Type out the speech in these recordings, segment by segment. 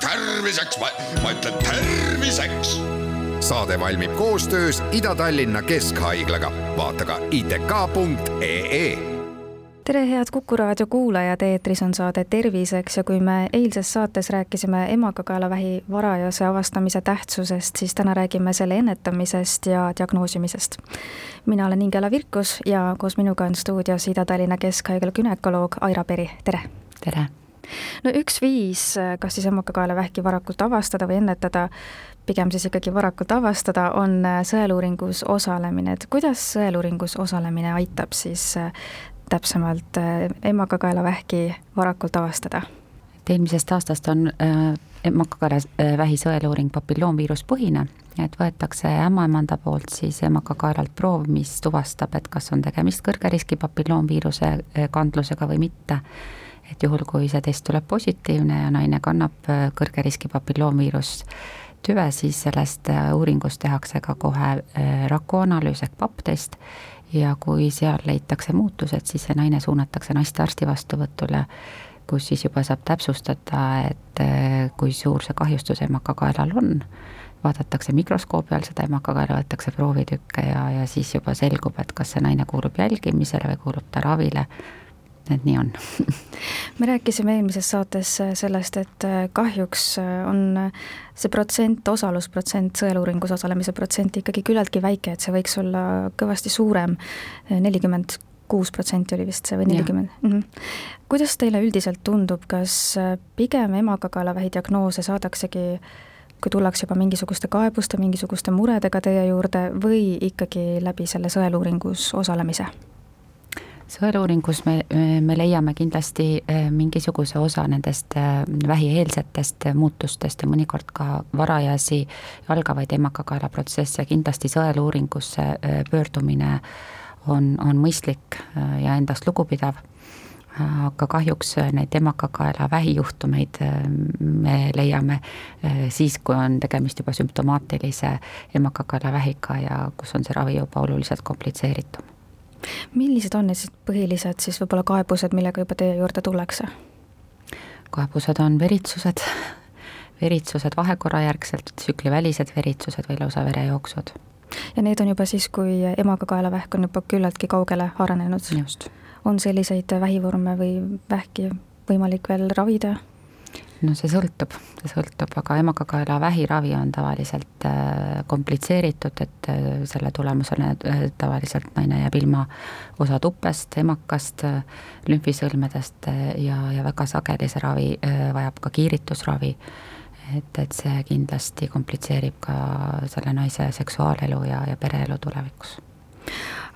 terviseks, ma ütlen terviseks. saade valmib koostöös Ida-Tallinna Keskhaiglaga, vaata ka itk.ee tere, head Kuku raadio kuulajad, eetris on saade Terviseks ja kui me eilses saates rääkisime emakakaelavähi varajase avastamise tähtsusest, siis täna räägime selle ennetamisest ja diagnoosimisest. mina olen Ingela Virkus ja koos minuga on stuudios Ida-Tallinna Keskhaigla gümnakoloog Aira Peri, tere! Tere! no üks viis, kas siis emakakaelavähki varakult avastada või ennetada, pigem siis ikkagi varakult avastada, on sõeluuringus osalemine, et kuidas sõeluuringus osalemine aitab siis täpsemalt äh, emakakaelavähki varakult avastada? et eelmisest aastast on äh, emakakaelavähi sõeluuring papilloomviiruspõhine, et võetakse ämmaemanda poolt siis emakakaelalt proov, mis tuvastab, et kas on tegemist kõrge riski papilloomviiruse äh, kandlusega või mitte. Et juhul, kui see test tuleb positiivne ja naine kannab kõrge riski papilloomviirus tüve, siis sellest uuringust tehakse ka kohe rakuanalüüs ehk papp-test ja kui seal leitakse muutused, siis see naine suunatakse naistearsti vastuvõtule, kus siis juba saab täpsustada, et kui suur see kahjustus emakakaelal on, vaadatakse mikroskoobi all seda emakakaela, võetakse proovitükke ja, ja siis juba selgub, et kas see naine kuulub jälgimisele või kuulub ta ravile et nii on. Me rääkisime eelmises saates sellest, et äh, kahjuks äh, on äh, see protsent, osalusprotsent, sõeluuringus osalemise protsent ikkagi küllaltki väike, et see võiks olla kõvasti suurem, nelikümmend kuus protsenti oli vist see või nelikümmend. Mm -hmm.. kuidas teile üldiselt tundub, kas pigem emakakaelavähi diagnoose saadaksegi kui tullakse juba mingisuguste kaebuste, mingisuguste muredega teie juurde või ikkagi läbi selle sõeluuringus osalemise? Sõeluuringus me, me leiame kindlasti eh, mingisuguse osa nendest eh, vähieelsetest muutustest ja mõnikord ka varajasi algavaid emakakaela protsesse, kindlasti sõeluuringusse eh, pöördumine on, on mõistlik ja endast lugupidav. Aga kahjuks neid emakakaela vähijuhtumeid me leiame siis, kui on tegemist juba sümptomaatilise emakakaela vähiga ja kus on see ravi juba oluliselt komplitseeritum millised on need siis põhilised siis võib-olla kaebused, millega juba teie juurde tullakse? kaebused on veritsused, veritsused vahekorrajärgselt, tsüklivälised veritsused või lausa verejooksud. ja need on juba siis, kui emakakaelavähk on juba küllaltki kaugele arenenud? just. on selliseid vähivorme või vähki võimalik veel ravida? No see sõltub, see sõltub, aga emakakaela vähiravi on tavaliselt äh, komplitseeritud, et äh, selle tulemusena äh, tavaliselt naine jääb ilma osa tupest, emakast, lümfisõlmedest ja, ja väga sageli see ravi vajab ka kiiritusravi. et, et see kindlasti komplitseerib ka selle naise seksuaalelu ja, ja pereelu tulevikus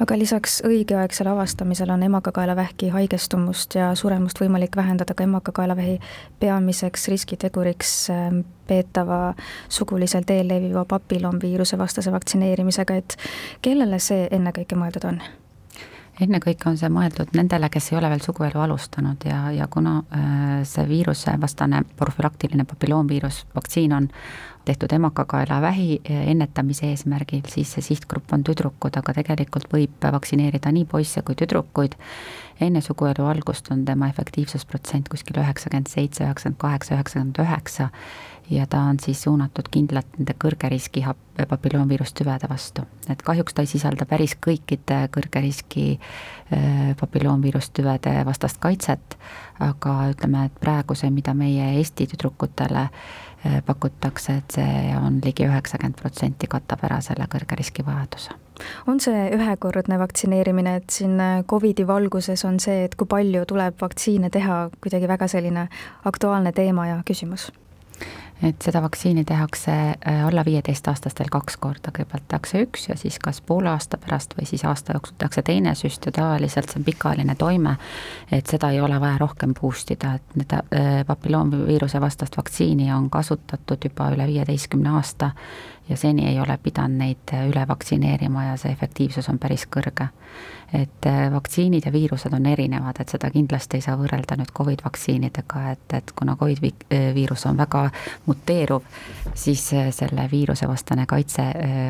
aga lisaks õigeaegsele avastamisele on emakakaelavähki haigestumust ja suremust võimalik vähendada ka emakakaelavähi peamiseks riskiteguriks ähm, peetava suguliselt eelleviva papillomviiruse vastase vaktsineerimisega, et kellele see ennekõike mõeldud on? Ennekõike on see mõeldud nendele, kes ei ole veel suguelu alustanud ja, ja kuna äh, see viirusevastane profülaktiline papilloomviirus vaktsiin on tehtud emakakaelavähi ennetamise eesmärgil, siis see sihtgrupp on tüdrukud, aga tegelikult võib vaktsineerida nii poisse kui tüdrukuid. Enne suguelu algust on tema efektiivsusprotsent kuskil üheksakümmend seitse, üheksakümmend kaheksa, üheksakümmend üheksa ja ta on siis suunatud kindlalt nende kõrge riski papilloomviirustüvede vastu. et kahjuks ta ei sisalda päris kõikide kõrge riski äh, papilloomviirustüvede vastast kaitset, aga ütleme, et praegu see, mida meie Eesti tüdrukutele äh, pakutakse, et see on ligi üheksakümmend protsenti katab ära selle kõrge riski vajaduse on see ühekordne vaktsineerimine, et siin äh, Covidi valguses on see, et kui palju tuleb vaktsiine teha, kuidagi väga selline aktuaalne teema ja küsimus et seda vaktsiini tehakse äh, alla viieteistaastastel kaks korda, kõigepealt tehakse üks ja siis kas poole aasta pärast või siis aasta jooksul tehakse teine süst ja tavaliselt see on pikaajaline toime, et seda ei ole vaja rohkem boost ida, et need äh, papilloomviiruse vastast vaktsiini on kasutatud juba üle viieteistkümne aasta ja seni ei ole pidanud neid üle vaktsineerima ja see efektiivsus on päris kõrge. et äh, vaktsiinid ja viirused on erinevad, et seda kindlasti ei saa võrrelda nüüd Covid vaktsiinidega, et, et kuna Covid äh, viirus on väga muteeruv, siis äh, selle viirusevastane kaitse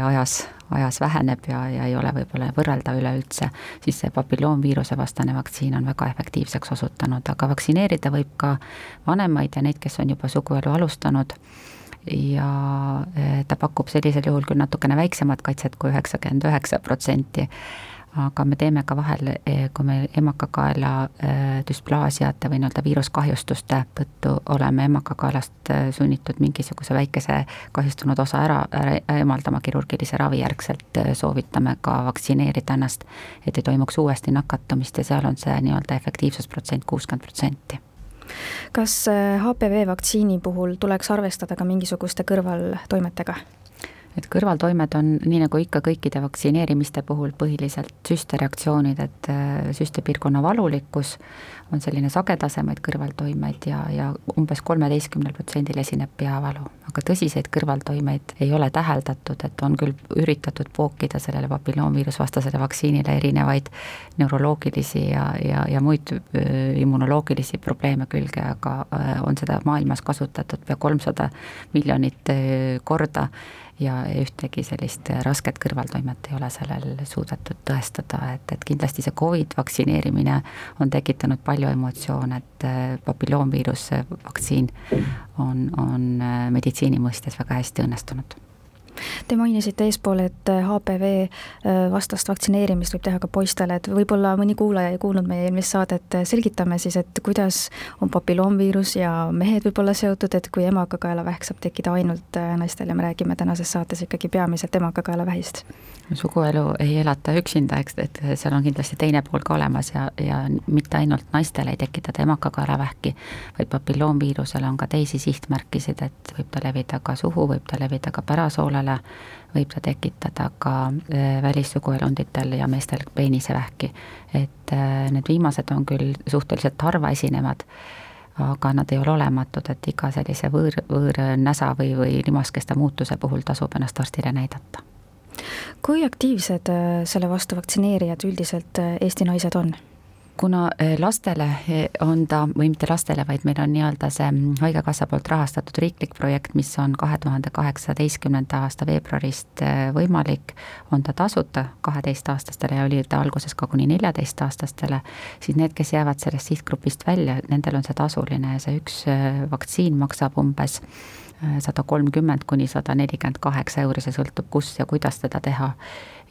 ajas, ajas väheneb ja, ja ei ole võib-olla võrreldav üleüldse, siis see papilloomviiruse vastane vaktsiin on väga efektiivseks osutunud, aga vaktsineerida võib ka vanemaid ja neid, kes on juba suguelu alustanud. Ja eh, ta pakub sellisel juhul küll natukene väiksemat kaitset kui üheksakümmend üheksa protsenti, aga me teeme ka vahel, eh, kui me emakakaela eh, düsplaasiate või nii-öelda viiruskahjustuste tõttu oleme emakakaelast sunnitud mingisuguse väikese kahjustunud osa ära, ära eemaldama kirurgilise ravi järgselt, soovitame ka vaktsineerida ennast, et ei toimuks uuesti nakatumist ja seal on see nii-öelda efektiivsusprotsent kuuskümmend protsenti kas HPV vaktsiini puhul tuleks arvestada ka mingisuguste kõrvaltoimetega? Et kõrvaltoimed on nii nagu ikka kõikide vaktsineerimiste puhul põhiliselt süstereaktsioonid, et äh, süstepiirkonna valulikkus on selline sagedasemaid kõrvaltoimeid ja, ja umbes kolmeteistkümnel protsendil esineb peavalu. aga tõsiseid kõrvaltoimeid ei ole täheldatud, et on küll üritatud pookida sellele papilloomviirusvastasele vaktsiinile erinevaid neuroloogilisi ja, ja, ja muid immunoloogilisi probleeme külge, aga on seda maailmas kasutatud pea kolmsada miljonit korda ja ühtegi sellist rasket kõrvaltoimet ei ole sellel suudetud tõestada, et, et kindlasti see Covid vaktsineerimine on tekitanud palju emotsioone, et äh, papilloomviiruse vaktsiin on, on äh, meditsiini mõistes väga hästi õnnestunud Te mainisite eespool, et HPV äh, vastast vaktsineerimist võib teha ka poistele, et võib-olla mõni kuulaja ei kuulnud meie eelmist saadet, selgitame siis, et kuidas on papilloomviirus ja mehed võib-olla seotud, et kui emakakaelavähk saab tekkida ainult äh, naistel ja me räägime tänases saates ikkagi peamiselt emakakaelavähist. Suguelu ei elata üksinda, eks, et seal on kindlasti teine pool ka olemas ja, ja mitte ainult naistel ei tekita emakakaelavähki, vaid papilloomviirusel on ka teisi sihtmärkisid, et võib ta levida ka suhu, võib ta levida ka pärasoolele, võib ta tekitada ka äh, välissuguelunditel ja meestel peenisevähki. et äh, need viimased on küll suhteliselt harva esinevad, aga nad ei ole olematud, et iga sellise võõr, võõrnäsa või, või limaskeste muutuse puhul tasub ennast arstile näidata kui aktiivsed äh, selle vastu vaktsineerijad üldiselt Eesti naised on? Kuna äh, lastele on ta, või mitte lastele, vaid meil on nii-öelda see mm, Haigekassa poolt rahastatud riiklik projekt, mis on kahe tuhande kaheksateistkümnenda aasta veebruarist võimalik, on ta tasuta kaheteistaastastele ja oli ta alguses ka kuni neljateistaastastele, siis need, kes jäävad sellest sihtgrupist välja, nendel on see tasuline ja see üks vaktsiin maksab umbes sada kolmkümmend kuni sada nelikümmend kaheksa euri, see sõltub, kus ja kuidas teda teha.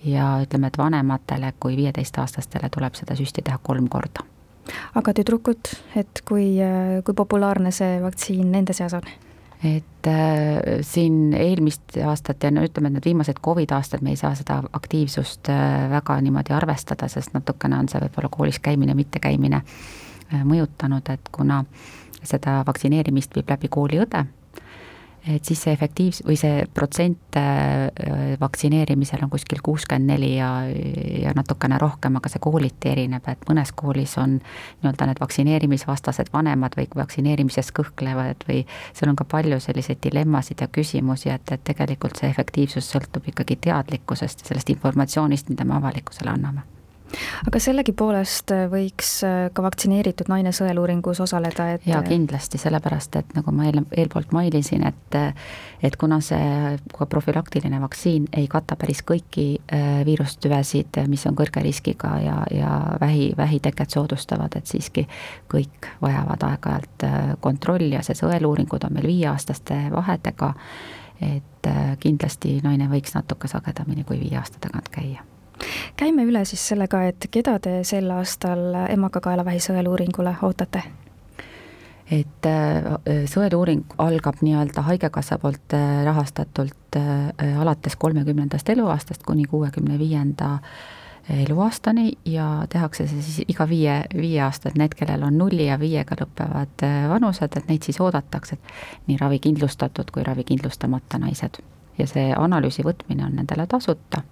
ja ütleme, et vanematele kui viieteistaastastele tuleb seda süsti teha kolm korda. aga tüdrukud, et kui, kui populaarne see vaktsiin nende seas on? et äh, siin eelmist aastat ja no ütleme, et need viimased Covid aastad me ei saa seda aktiivsust äh, väga niimoodi arvestada, sest natukene on see võib-olla koolis käimine, mittekäimine äh, mõjutanud, et kuna seda vaktsineerimist viib läbi kooliõde et siis see efektiivs- või see protsent äh, vaktsineerimisel on kuskil kuuskümmend neli ja, ja natukene rohkem, aga see kooliti erineb, et mõnes koolis on nii-öelda need vaktsineerimisvastased vanemad või vaktsineerimises kõhklevad või seal on ka palju selliseid dilemmasid ja küsimusi, et, et tegelikult see efektiivsus sõltub ikkagi teadlikkusest ja sellest informatsioonist, mida me avalikkusele anname aga sellegipoolest äh, võiks äh, ka vaktsineeritud naine sõeluuringus osaleda, et jaa, kindlasti, sellepärast et nagu ma eel, eelpoolt mainisin, et et kuna see ka profülaktiline vaktsiin ei kata päris kõiki äh, viirustüvesid, mis on kõrge riskiga ja, ja vähi, vähiteket soodustavad, et siiski kõik vajavad aeg-ajalt kontrolli ja see sõeluuringud on meil viieaastaste vahedega, et kindlasti naine võiks natuke sagedamini kui viie aasta tagant käia käime üle siis selle ka, et keda te sel aastal emakakaelavähi sõeluuringule ootate? et äh, sõeluuring algab nii-öelda Haigekassa poolt äh, rahastatult äh, alates kolmekümnendast eluaastast kuni kuuekümne viienda eluaastani ja tehakse see siis iga viie, viie aasta, et need, kellel on nulli ja viiega lõppevad vanused, et neid siis oodatakse, nii ravikindlustatud kui ravikindlustamata naised. ja see analüüsi võtmine on nendele tasuta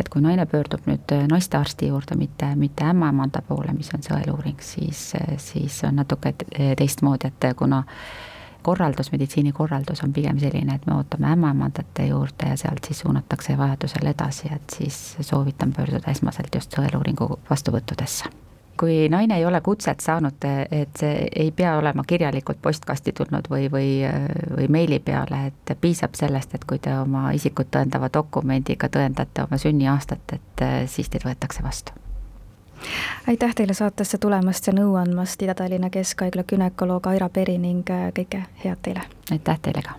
et kui naine pöördub nüüd äh, naistearsti juurde, mitte, mitte ämmaemanda poole, mis on sõeluuring, siis, äh, siis on natuke äh, teistmoodi, et kuna korraldus, meditsiinikorraldus on pigem selline, et me ootame ämmaemandate juurde ja sealt siis suunatakse vajadusel edasi, et siis soovitan pöörduda esmaselt just sõeluuringu vastuvõttudesse kui naine ei ole kutset saanud, et see ei pea olema kirjalikult postkasti tulnud või, või, või meili peale, et piisab sellest, et kui te oma isikut tõendava dokumendiga tõendate oma sünniaastat, et siis teid võetakse vastu aitäh teile saatesse tulemast ja nõu andmast, Ida-Tallinna Keskhaigla gümnakoloog Aira Peri ning äh, kõike head teile! aitäh teile ka!